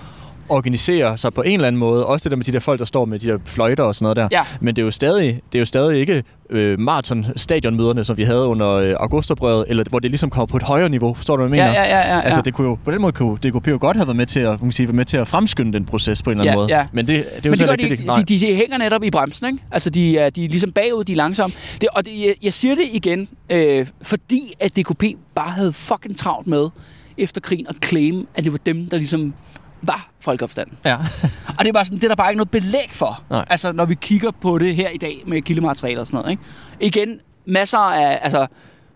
organisere sig på en eller anden måde. Også det der med de der folk, der står med de der fløjter og sådan noget der. Ja. Men det er jo stadig, det er jo stadig ikke øh, maraton-stadionmøderne, som vi havde under øh, augustoprøvet, eller hvor det ligesom kommer på et højere niveau. Forstår du, hvad jeg mener? ja, ja, ja, ja. Altså, det kunne jo, på den måde kunne DKP jo godt have været med til at, man kan sige, være med til at fremskynde den proces på en eller anden Ja, måde. ja. Men det, det er jo Men det gør ikke de, det, nej. de, de, de hænger netop i bremsen, ikke? Altså, de er, de er ligesom bagud, de er langsomme. Det, og det, jeg, jeg siger det igen, øh, fordi at DKP bare havde fucking travlt med efter krigen at claim, at det var dem, der ligesom var folkeopstanden. Ja. Og det er bare sådan, det er der bare ikke noget belæg for. Nej. Altså, når vi kigger på det her i dag med kildemateriale og sådan noget, ikke? Igen, masser af altså,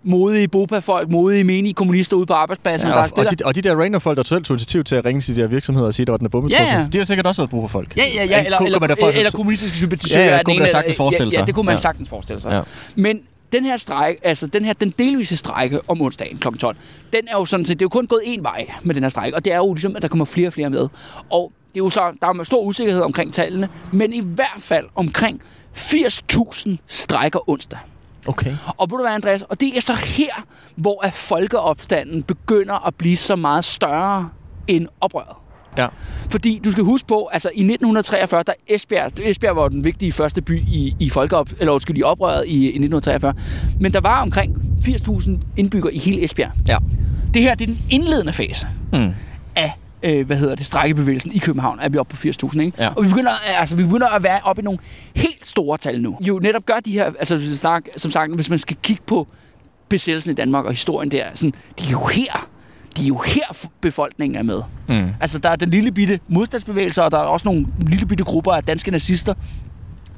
modige bopa-folk, modige menige kommunister ude på arbejdspladsen. Ja, der, og, og, de, og de der random folk, der selv tog initiativ til at ringe til de der virksomheder og sige, at der var den bombetrussel, Ja, ja. de har sikkert også været brug for folk. Ja, ja, ja, eller, eller, for- eller kommunistiske sympatisører. Ja, ja, den kunne man sagtens eller- forestille ja, Ja, sig. det kunne man sagtens forestille sig. Ja. Men den her strejk, altså den her, den delvise strejke om onsdagen kl. 12, den er jo sådan set, det er jo kun gået én vej med den her strejke, og det er jo ligesom, at der kommer flere og flere med. Og det er jo så, der er stor usikkerhed omkring tallene, men i hvert fald omkring 80.000 strækker onsdag. Okay. Og ved du hvad, Andreas? Og det er så her, hvor at folkeopstanden begynder at blive så meget større end oprøret. Ja. Fordi du skal huske på, altså i 1943, der Esbjerg, Esbjerg var den vigtige første by i, i folkeop, eller undskyld, i oprøret i, i 1943. Men der var omkring 80.000 indbyggere i hele Esbjerg. Ja. Det her det er den indledende fase Mm. af øh, hvad hedder det, strækkebevægelsen i København, er vi oppe på 80.000, ikke? Ja. Og vi begynder, altså, vi begynder at være oppe i nogle helt store tal nu. Jo netop gør de her, altså som sagt, hvis man skal kigge på besættelsen i Danmark og historien der, sådan, de er jo her, de er jo her befolkningen er med. Mm. Altså der er den lille bitte modstandsbevægelser, og der er også nogle lille bitte grupper af danske nazister,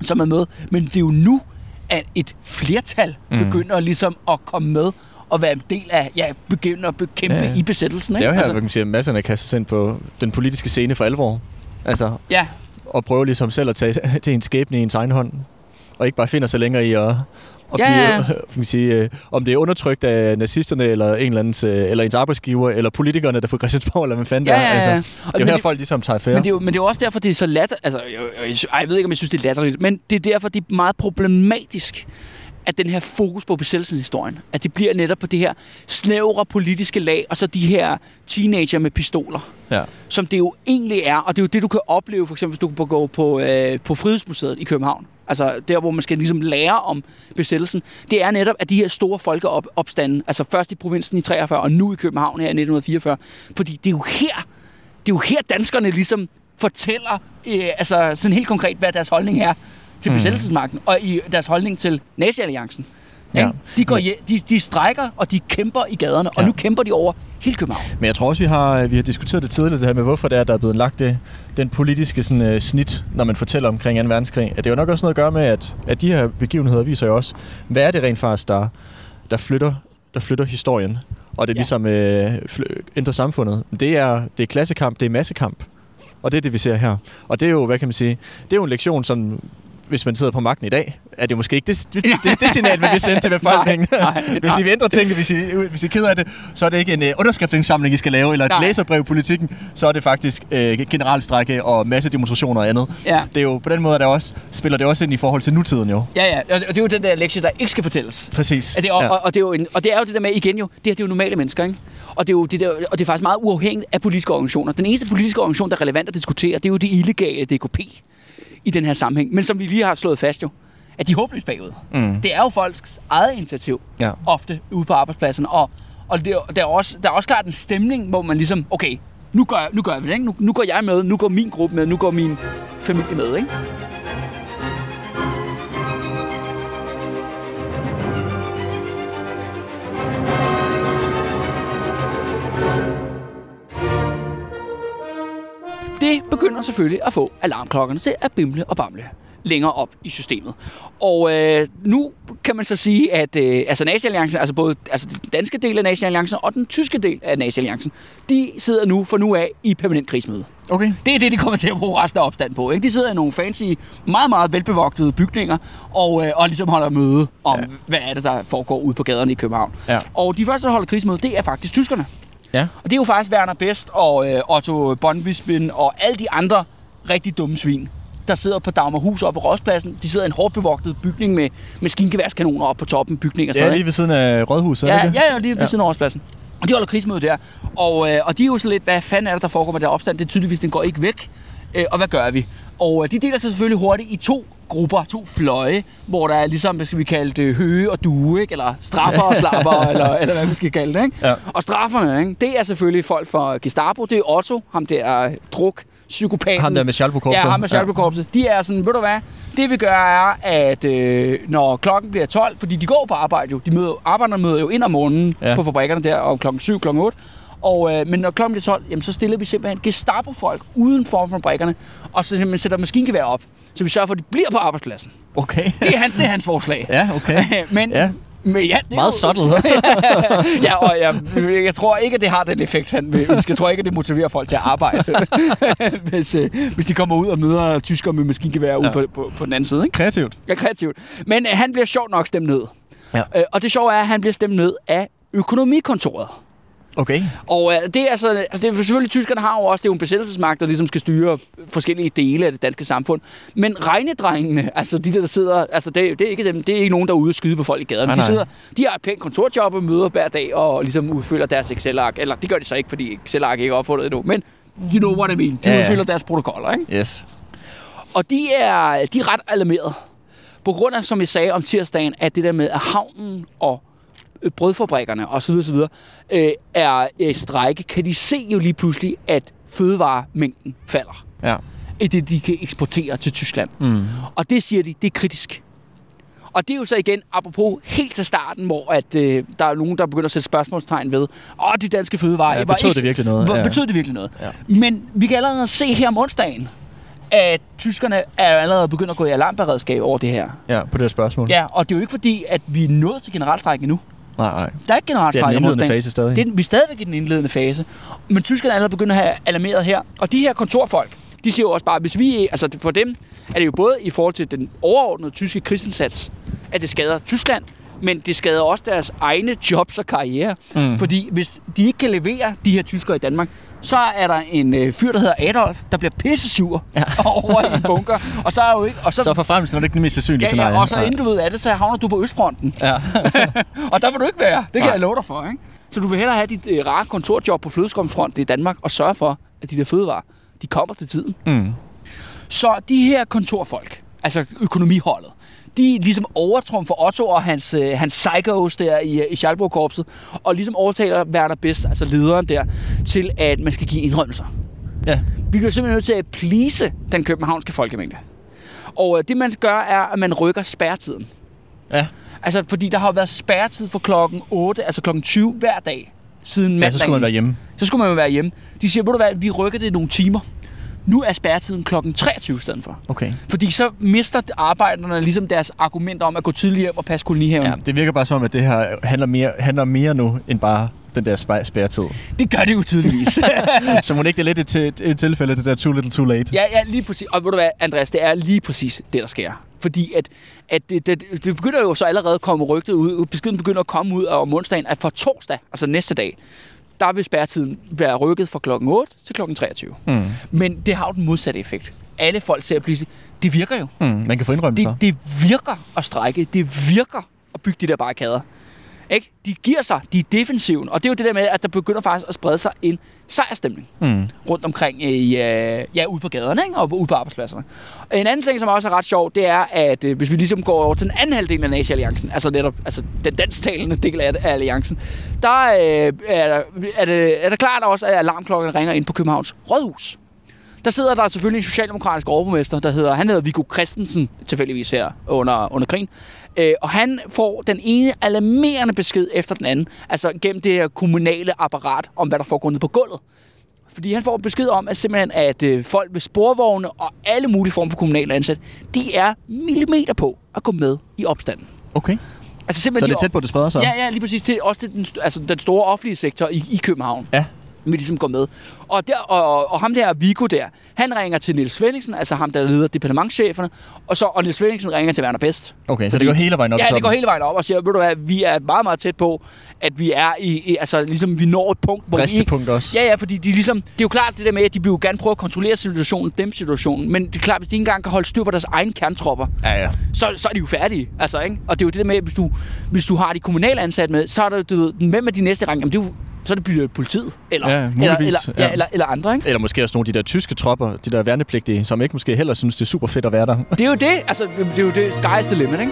som er med. Men det er jo nu, at et flertal Mm. begynder ligesom at komme med og være en del af, ja, begynder at bekæmpe Ja, i besættelsen. Det er jo ikke? her, altså, altså, man siger, masserne kaster sig ind på den politiske scene for alvor. Altså, ja, og prøver ligesom selv at tage til en skæbne i ens egen hånd. Og ikke bare finder sig længere i at, at Ja, ja. man sige, øh, om det er undertrykt af nazisterne, eller en eller, andens, øh, eller ens arbejdsgiver, eller politikerne, der på Christiansborg, eller hvad fanden ja, der ja, ja. Altså, Og- det er jo her, det- folk ligesom tager affære. Men det, er jo, men det er jo også derfor, det er så latter... Altså, jeg, jeg, jeg, jeg ved ikke, om jeg synes, det er latterligt, men det er derfor, det er meget problematisk, at den her fokus på besættelseshistorien, at det bliver netop på det her snævre politiske lag, og så de her teenager med pistoler, Ja. som det jo egentlig er, og det er jo det, du kan opleve, for eksempel, hvis du kan gå på, øh, på Frihedsmuseet i København, altså der, hvor man skal ligesom lære om besættelsen, det er netop, at de her store folkeopstande, altså først i provinsen i 43, og nu i København her i 1944, fordi det er jo her, det er jo her danskerne ligesom fortæller, øh, altså sådan helt konkret, hvad deres holdning er til Mm. mm. besættelsesmagten, og i deres holdning til nazi-alliancen. Ja. Ja. De, går, hje- de, de strækker, og de kæmper i gaderne, og Ja. nu kæmper de over hele København. Men jeg tror også, vi har, vi har diskuteret det tidligere, det her med, hvorfor det er, der er blevet lagt det, den politiske sådan, uh, snit, når man fortæller omkring 2. verdenskrig. At det er jo nok også noget at gøre med, at, at de her begivenheder viser jo også, hvad er det rent faktisk, der, der, flytter, der flytter historien, og det Ja. ligesom øh, ændrer samfundet. Det er, det er klassekamp, det er massekamp, og det er det, vi ser her. Og det er jo, hvad kan man sige, det er jo en lektion, som hvis man sidder på magten i dag, er det måske ikke det, det, det, det signal, man vil sende til befolkningen. Nej, nej, hvis I vil ændre tingene, hvis I, hvis I er ked af det, så er det ikke en uh, underskriftsindsamling, I skal lave, eller et Nej. læserbrev i politikken, så er det faktisk uh, generalstrække og masse demonstrationer og andet. Ja. Det er jo, på den måde er det også, spiller det også ind i forhold til nutiden jo. Ja, ja, og det er jo den der lektie, der ikke skal fortælles. Præcis. Er det, og, ja. ja. og, og, det er jo en, og det er jo det der med, igen jo, det her det er jo normale mennesker, ikke? Og det er jo det der, og det er faktisk meget uafhængigt af politiske organisationer. Den eneste politiske organisation, der er relevant at diskutere, det er jo det illegale DKP i den her sammenhæng. Men som vi lige har slået fast jo, at de er håbløst bagud. Mm. Det er jo folks eget initiativ, Ja. ofte ude på arbejdspladserne. Og, og det, er- der, er også, der er også klart en stemning, hvor man ligesom, okay, nu gør, nu gør vi det, ikke? Nu, nu går jeg med, nu går min gruppe med, nu går min familie med, ikke? Det begynder selvfølgelig at få alarmklokkerne til at bimle og bamle længere op i systemet. Og øh, nu kan man så sige, at øh, altså Nazi-alliancen, altså både altså den danske del af Nazi-alliancen og den tyske del af Nazi-alliancen, de sidder nu for nu af i permanent krigsmøde. Okay. Det er det, de kommer til at bruge resten af opstand på. Ikke? De sidder i nogle fancy, meget, meget velbevogtede bygninger, og, øh, og ligesom holder møde om, ja. hvad er det, der foregår ude på gaderne i København. Ja. Og de første, der holder krigsmøde, det er faktisk tyskerne. Ja. Og det er jo faktisk Werner Best og øh, Otto Bonbisbin og alle de andre rigtig dumme svin, der sidder på Dagmarhus oppe på Rådspladsen. De sidder i en hårdt bevogtet bygning med maskingeværskanoner oppe på toppen af bygningen. og sådan noget, lige ved siden af Rådhuset, Ja, ikke? ja, ja, lige ved Ja. siden af Rådspladsen. Og de holder krigsmøde der. Og, øh, og de er jo så lidt, hvad fanden er det, der foregår med der opstand? Det er tydeligvis, den går ikke væk. Øh, og hvad gør vi? Og øh, de deler sig selvfølgelig hurtigt i to grupper, to fløje, hvor der er ligesom, hvad skal vi kalde det, høge og due, ikke? eller straffer og slapper, eller, eller hvad vi skal kalde det. Ikke? Ja. Og strafferne, ikke? det er selvfølgelig folk fra Gestapo, det er Otto, ham der druk, psykopaten. Ham der med Schalburg Ja, ham med Schalburg-korpset. De er sådan, ved du hvad, det vi gør er, at øh, når klokken bliver 12, fordi de går på arbejde jo, de møder, arbejderne møder jo ind om morgenen Ja. ja. på fabrikkerne der om klokken 7, klokken 8, og, øh, men når klokken bliver 12, jamen, så stiller vi simpelthen Gestapo-folk uden for fabrikkerne, og så simpelthen sætter maskingevær op, så vi sørger for, at de bliver på arbejdspladsen. Okay. Det er, han, det er hans forslag. ja, okay. men, Ja. men ja, det er Meget subtle. ja, og jeg, jeg tror ikke, at det har den effekt, han vil ønske. Jeg tror ikke, at det motiverer folk til at arbejde, hvis, øh, hvis de kommer ud og møder tyskere med maskingevær ja. ude på, på, på den anden side. Ikke? Kreativt. Ja, kreativt. Men øh, han bliver sjovt nok stemt ned. Ja. Øh, og det sjove er, at han bliver stemt ned af økonomikontoret. Okay. Og øh, det er altså, altså det er selvfølgelig, tyskerne har jo også, det er jo en besættelsesmagt, der ligesom skal styre forskellige dele af det danske samfund. Men regnedrengene, altså de der, der sidder, altså det, det, er ikke dem, det er ikke nogen, der er ude og skyde på folk i gaden. Nej, de, sidder, de har et pænt kontorjob og møder hver dag og ligesom udfylder deres Excel-ark. Eller det gør de så ikke, fordi Excel-ark ikke er opfundet endnu. Men you know what I mean. De Ja, ja. udfylder deres protokoller, ikke? Yes. Og de er, de er ret alarmeret. På grund af, som jeg sagde om tirsdagen, at det der med, at havnen og brødfabrikkerne osv. osv. Øh, er i strække, kan de se jo lige pludselig, at fødevaremængden falder. Ja. I det, de kan eksportere til Tyskland. Mm. Og det siger de, det er kritisk. Og det er jo så igen, apropos helt til starten, hvor at, øh, der er nogen, der begynder at sætte spørgsmålstegn ved, åh, de danske fødevarer... Ja, betød det virkelig noget? Ja. Betød det virkelig noget? Ja. Men vi kan allerede se her om onsdagen, at tyskerne er allerede begyndt at gå i alarmberedskab over det her. Ja, på det her spørgsmål. Ja, og det er jo ikke fordi, at vi er nået til generalstræk endnu. Nej, nej. Der er ikke Det er den indledende fase stadig. Det er, vi er stadigvæk i den indledende fase. Men tyskerne er allerede begyndt at have alarmeret her. Og de her kontorfolk, de siger jo også bare, hvis vi... Altså for dem er det jo både i forhold til den overordnede tyske krigsindsats, at det skader Tyskland, men det skader også deres egne jobs og karriere. Mm. Fordi hvis de ikke kan levere de her tyskere i Danmark, så er der en øh, fyr, der hedder Adolf, der bliver pissesur ja. over i en bunker. Og så er jo ikke... Og så, Så for fremtiden er det ikke det mest sandsynlige ja, scenarie. ja, og så inden du ved af det, så havner du på Østfronten. Ja. Og der vil du ikke være. Det kan Nej. jeg love dig for, ikke? Så du vil hellere have dit øh, rare kontorjob på flødeskomfronten i Danmark og sørge for, at de der fødevarer, de kommer til tiden. mm. Så de her kontorfolk, altså økonomiholdet, de ligesom overtrumfer Otto og hans, øh, hans psychos der i, i Schalburg-korpset, og ligesom overtaler Werner Best, altså lederen der, til at man skal give indrømmelser. Ja. Vi bliver simpelthen nødt til at please den københavnske folkemængde. Og øh, det man gør, er, at man rykker spærretiden. Ja. Altså, fordi der har været spærretid for klokken 8, altså klokken 20 hver dag siden mandagen. ja, så skulle man være hjemme. Så skulle man jo være hjemme. De siger, ved du hvad, vi rykker det nogle timer. Nu er spærretiden klokken 23 i stedet for. Okay. Fordi så mister arbejderne ligesom deres argumenter om at gå tidligere hjem og passe kolonihaven. Ja, det virker bare som om, at det her handler mere, handler mere nu, end bare den der spær- spærretid. Det gør det jo tydeligvis. så må det ikke det er lidt et, et, et tilfælde, det der too little too late? ja, ja, lige præcis. Og ved du hvad, Andreas, det er lige præcis det, der sker. Fordi at, at det, det, det begynder jo så allerede at komme rygtet ud, beskeden begynder at komme ud om onsdagen, at for torsdag, altså næste dag, der vil spærretiden være rykket fra klokken 8 til klokken 23. Mm. Men det har jo den modsatte effekt. Alle folk ser pludselig, det virker jo. Mm. Man kan få indrømmelser. Det, det virker at strække. Det virker at bygge de der barrikader. Ikke? De giver sig. De er defensiven. Og det er jo det der med, at der begynder faktisk at sprede sig en sejrstemning Mm. rundt omkring i, øh, ja, ude på gaderne ikke? og ude på arbejdspladserne. En anden ting, som også er ret sjov, det er, at øh, hvis vi ligesom går over til den anden halvdel af Nazi-alliancen, altså netop altså den dansktalende del af, af alliancen, der, øh, er, er, det, er det klart også, at alarmklokken ringer ind på Københavns Rådhus. Der sidder der selvfølgelig en socialdemokratisk overborgmester, der hedder, han hedder Viggo Christensen, tilfældigvis her under, under krigen. Øh, og han får den ene alarmerende besked efter den anden, altså gennem det her kommunale apparat, om hvad der foregår nede på gulvet. Fordi han får besked om, at simpelthen, at øh, folk ved sporvogne og alle mulige former for kommunale ansat, de er millimeter på at gå med i opstanden. Okay. Altså Så simpelthen, det er de- tæt på, at det spreder sig? Ja, ja, lige præcis. Til, også til den, altså, den store offentlige sektor i, i København Ja. Vil ligesom gå med. Og, der, og, og ham der, Viggo der, han ringer til Niels Svendingsen, altså ham, der leder departementcheferne, og, så, og Niels Svendingsen ringer til Werner Best. Okay, så Fordi- det går hele vejen op Ja, det går hele vejen op og siger, ved du hvad, vi er meget, meget tæt på, at vi er i, i altså ligesom vi når et punkt, hvor vi ikke, Bristepunkt også. Ja, ja, fordi de ligesom, det er jo klart det der med, at de vil jo gerne prøve at kontrollere situationen, dem situationen, men det er klart, hvis de ikke engang kan holde styr på deres egne kerntropper, Ja, ja. så, så er de jo færdige. Altså, ikke? Og det er jo det der med, at hvis du, hvis du har de kommunale ansat med, så er det, du ved, hvem er de næste række? Jamen, det er jo, så er det bliver politiet, eller, Ja, eller, eller, ja. ja. eller, eller andre, ikke? Eller måske også nogle af de der tyske tropper, de der værnepligtige, som ikke måske heller synes, det er super fedt at være der. Det er jo det, altså, det er jo det, sky's the limit, ikke?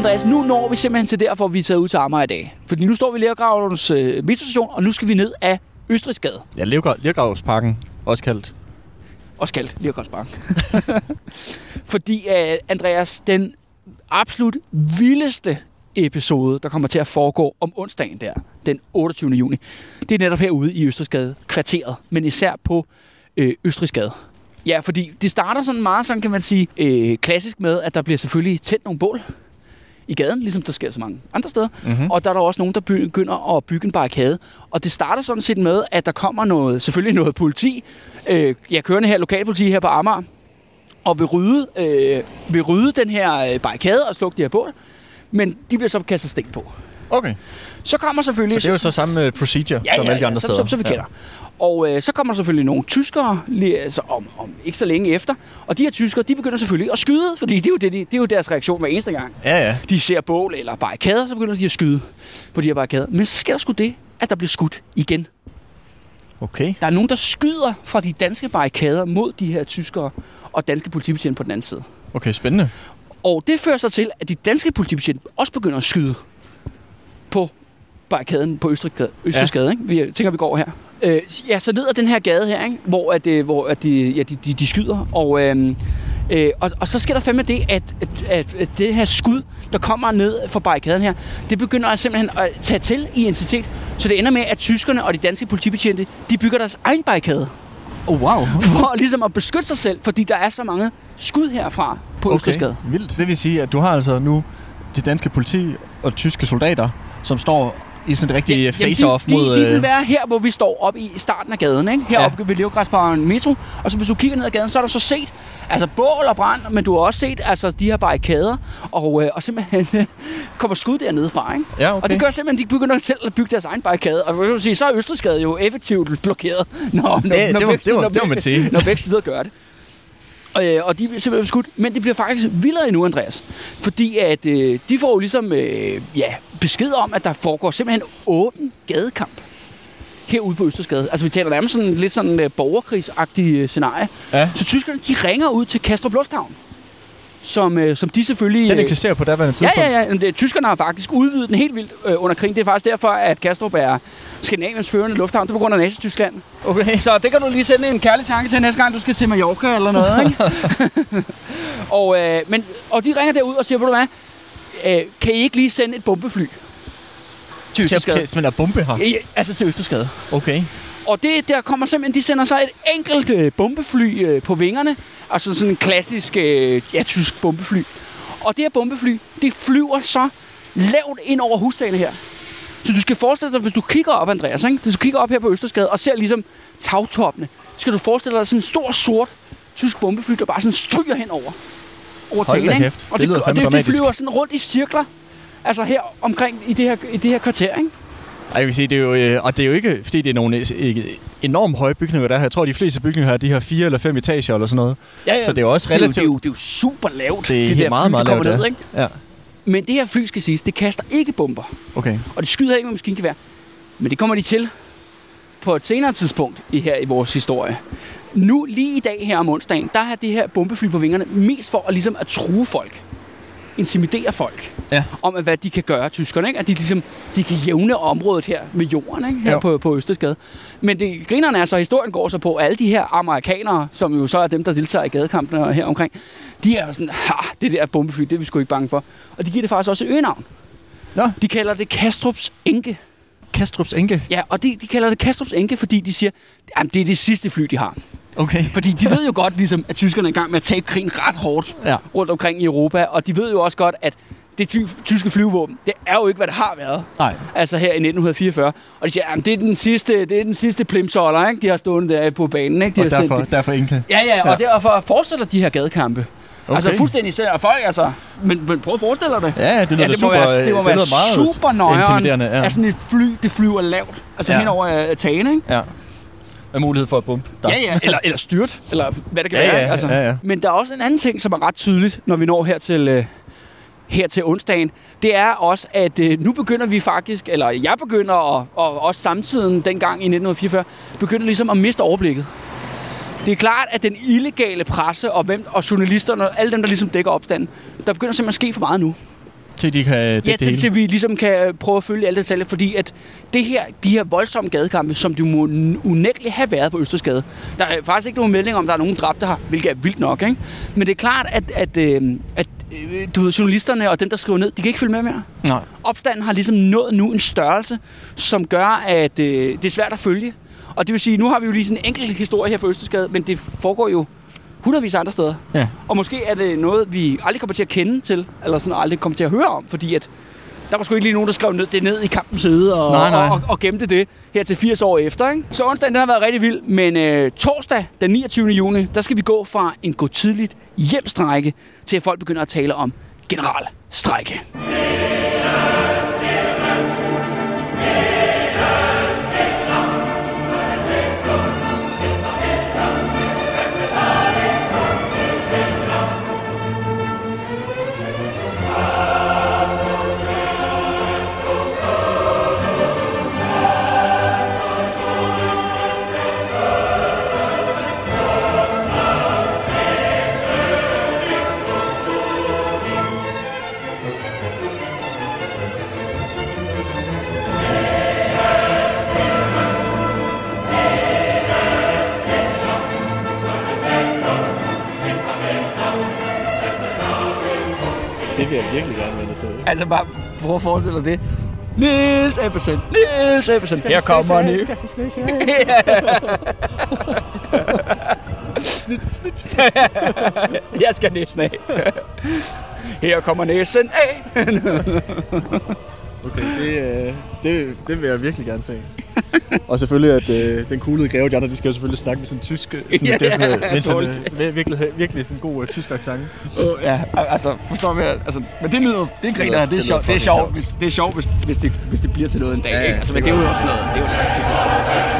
Andreas, nu når vi simpelthen til der, hvor vi er taget ud til Amager i dag. Fordi nu står vi i Lergravens øh, metrostation, og nu skal vi ned af Østrigsgade. Ja, Lergravsparken, også kaldt. Også kaldt Lergravspark. Fordi, øh, Andreas, den absolut vildeste episode, der kommer til at foregå om onsdagen der, den 28. juni, det er netop herude i Østrigsgade kvarteret, men især på øh, Østrigsgade. Ja, fordi det starter sådan meget, sådan kan man sige, øh, klassisk med, at der bliver selvfølgelig tændt nogle bål i gaden, ligesom der sker så mange andre steder. Mm-hmm. Og der er der også nogen, der begynder at bygge en barrikade. Og det starter sådan set med, at der kommer noget, selvfølgelig noget politi, øh, jeg kørende her, lokalpoliti her på Amager, og vil rydde, øh, vil rydde den her øh, barrikade og slukke de her bål. Men de bliver så kastet stik på. Okay. Så kommer selvfølgelig... Så det er jo så samme øh, procedure ja, som ja, alle de ja, andre som, steder. som, som vi kender. Og øh, så kommer der selvfølgelig nogle tyskere, lige, altså om, om ikke så længe efter. Og de her tyskere, de begynder selvfølgelig at skyde, fordi det er jo, det, de, det er jo deres reaktion hver eneste gang. Ja, ja. De ser bål eller barrikader, så begynder de at skyde på de her barrikader. Men så sker der sgu det, at der bliver skudt igen. Okay. Der er nogen, der skyder fra de danske barrikader mod de her tyskere og danske politibetjente på den anden side. Okay, spændende. Og det fører så til, at de danske politibetjente også begynder at skyde på barrikaden på Østergade, Østergade ja. ikke? Vi tænker, vi går her. Øh, ja, så ned ad den her gade her, ikke? hvor, at, øh, hvor at de, ja, de, de, de skyder. Og, øh, øh, og, og så sker der fandme det, at, at, at, det her skud, der kommer ned fra barrikaden her, det begynder at simpelthen at tage til i intensitet. Så det ender med, at tyskerne og de danske politibetjente, de bygger deres egen barrikade. Oh, wow. For ligesom at beskytte sig selv, fordi der er så mange skud herfra på okay. Østergade. vildt. Det vil sige, at du har altså nu de danske politi og tyske soldater, som står i sådan et rigtig ja, face-off de, mod... De, de vil øh, være her, hvor vi står op i starten af gaden, ikke? Heroppe ja. ved Levegræsbaren Metro. Og så hvis du kigger ned ad gaden, så har du så set altså bål og brand, men du har også set altså, de her barrikader, og, øh, og simpelthen kommer skud dernede fra, ikke? Ja, okay. Og det gør simpelthen, at de begynder selv at bygge deres egen barrikade. Og vil du sige, så er Østerskade jo effektivt blokeret, når, når, det, når, det, var, det, var, det må man sige. når begge sider gør det. Og, øh, og de bliver simpelthen skudt. Men det bliver faktisk vildere endnu, Andreas. Fordi at øh, de får jo ligesom øh, ja, besked om, at der foregår simpelthen åben gadekamp herude på Østersgade. Altså vi taler nærmest sådan lidt sådan øh, borgerkrigsagtig øh, scenarie. Ja. Så tyskerne, de ringer ud til Kastrup Lufthavn. Som, øh, som de selvfølgelig... Den øh, eksisterer på daværende Ja, tidspunkt. ja, ja. Men det, tyskerne har faktisk udvidet den helt vildt øh, under krigen. Det er faktisk derfor, at Kastrup er Skandinaviens førende lufthavn. Det er på grund af Nazi-Tyskland. Okay. Så det kan du lige sende en kærlig tanke til næste gang, du skal til Mallorca eller noget, ikke? og, øh, men, og de ringer derud og siger, ved du hvad, øh, kan I ikke lige sende et bombefly til Til Østerskade? simpelthen at bombe her. Ja, altså til Østerskade. Okay. Og det, der kommer simpelthen, de sender så et enkelt øh, bombefly øh, på vingerne. Altså sådan en klassisk, øh, ja, tysk bombefly. Og det her bombefly, det flyver så lavt ind over husdagene her. Så du skal forestille dig, hvis du kigger op, Andreas, ikke? hvis du kigger op her på Østerskade og ser ligesom tagtoppene, så skal du forestille dig sådan en stor, sort tysk bombefly, der bare sådan stryger hen over, over Hold da tagene, ikke? Og Det det, og det, det flyver sådan rundt i cirkler, altså her omkring i det her, i det her kvarter, ikke? Jeg vil sige, det er jo, øh, og det er jo ikke, fordi det er nogle øh, enormt høje bygninger, der er. Jeg tror, de fleste bygninger her, de har fire eller fem etager eller sådan noget. Ja, ja. Så det er jo også det, er jo, relativt... det, er jo, det er jo super lavt, Det er det der meget, fly, meget der kommer lavt, ned, ikke? Ja, Men det her fly, skal siges, det kaster ikke bomber. okay. Og det skyder ikke med maskingevær. Men det kommer de til på et senere tidspunkt i her i vores historie. Nu, lige i dag her om onsdagen, der har det her bombefly på vingerne mest for at, ligesom at true folk. Intimidere folk. Ja. Om, at hvad de kan gøre, tyskerne. Ikke? At de, ligesom, de kan jævne området her med jorden, ikke? her Jo. på, på Østersgade. Men det, grinerne er så, at historien går så på, at alle de her amerikanere, som jo så er dem, der deltager i gadekampene her omkring, de er jo sådan, ha, det der bombefly, det er vi sgu ikke bange for. Og de giver det faktisk også et øgenavn. Nå, De kalder det Kastrups Enke. Kastrups Enke. Ja, og de, de kalder det Kastrups Enke, fordi de siger, at det er det sidste fly, de har. Okay. Fordi de ved jo godt, ligesom, at tyskerne er i gang med at tabe krigen ret hårdt Ja. rundt omkring i Europa, og de ved jo også godt, at det ty- tyske flyvåben, det er jo ikke, hvad det har været. Nej. Altså her i 1944. Og de siger, at det er den sidste, det er den sidste plimsoller, ikke? De har stående der på banen, ikke? De Og har derfor, derfor Enke. Ja, ja, og Ja. derfor fortsætter de her gadekampe. Okay. Altså fuldstændig selv og folk, altså. Men, men prøv at forestille dig det. Ja, det lyder Ja, det må super, være, det må det være meget super nøjeren, intimiderende. Ja. at sådan et fly, det flyver lavt. Altså Ja. hen over uh, tagene, ikke? ja. Med mulighed for at bumpe. Der. Ja, ja, eller, eller styrt, eller hvad det kan Ja, være. ja, altså. ja, ja. Men der er også en anden ting, som er ret tydeligt, når vi når her til, øh, her til onsdagen. Det er også, at øh, nu begynder vi faktisk, eller jeg begynder, og, og også samtiden dengang i 1944, begynder ligesom at miste overblikket. Det er klart, at den illegale presse og, hvem, og journalisterne, alle dem, der ligesom dækker opstanden, der begynder simpelthen at ske for meget nu. Til de kan dække Ja, det til, til vi ligesom kan prøve at følge alle detaljer, fordi at det her, de her voldsomme gadekampe, som du må unægteligt have været på Østersgade, der er faktisk ikke nogen melding om, at der er nogen dræbte her, hvilket er vildt nok, ikke? Men det er klart, at, at, øh, at øh, du ved, journalisterne og dem, der skriver ned, de kan ikke følge med mere. Nej. Opstanden har ligesom nået nu en størrelse, som gør, at øh, det er svært at følge. Og det vil sige, nu har vi jo lige sådan en enkelt historie her for Østersgade, men det foregår jo hundredvis af andre steder. Ja. Og måske er det noget, vi aldrig kommer til at kende til, eller sådan aldrig kommer til at høre om, fordi at der var sgu ikke lige nogen, der skrev ned, det ned i kampens side og, Nej, nej. Og, og, og gemte det her til 80 år efter. Ikke? Så onsdagen den har været rigtig vild, men øh, torsdag den 29. juni, der skal vi gå fra en gå tidligt hjemstrække til at folk begynder at tale om generalstrække. Det virkelig gerne vende til. Altså bare prøv at forestille dig det. Niels Ebbesen, Niels Ebbesen, her kommer Niels. Snit, snit. Jeg skal næsten af. Her kommer næsen af. Okay, det, øh, det, det vil jeg virkelig gerne se. Og selvfølgelig, at øh, den kuglede greve, de andre, de skal jo selvfølgelig snakke med sådan en tysk... Sådan, Ja, det er sådan, ja, øh, sådan, det virkelig, virkelig sådan en god øh, tysk accent. Uh, ja, altså, forstår vi, altså, men det lyder, det griner, lyder- det, det, er det sjovt, det er sjovt, hvis, det er sjovt, hvis, hvis, det, hvis det bliver til noget en dag, Ja, ikke? Altså, det men det er jo også noget, det er jo noget,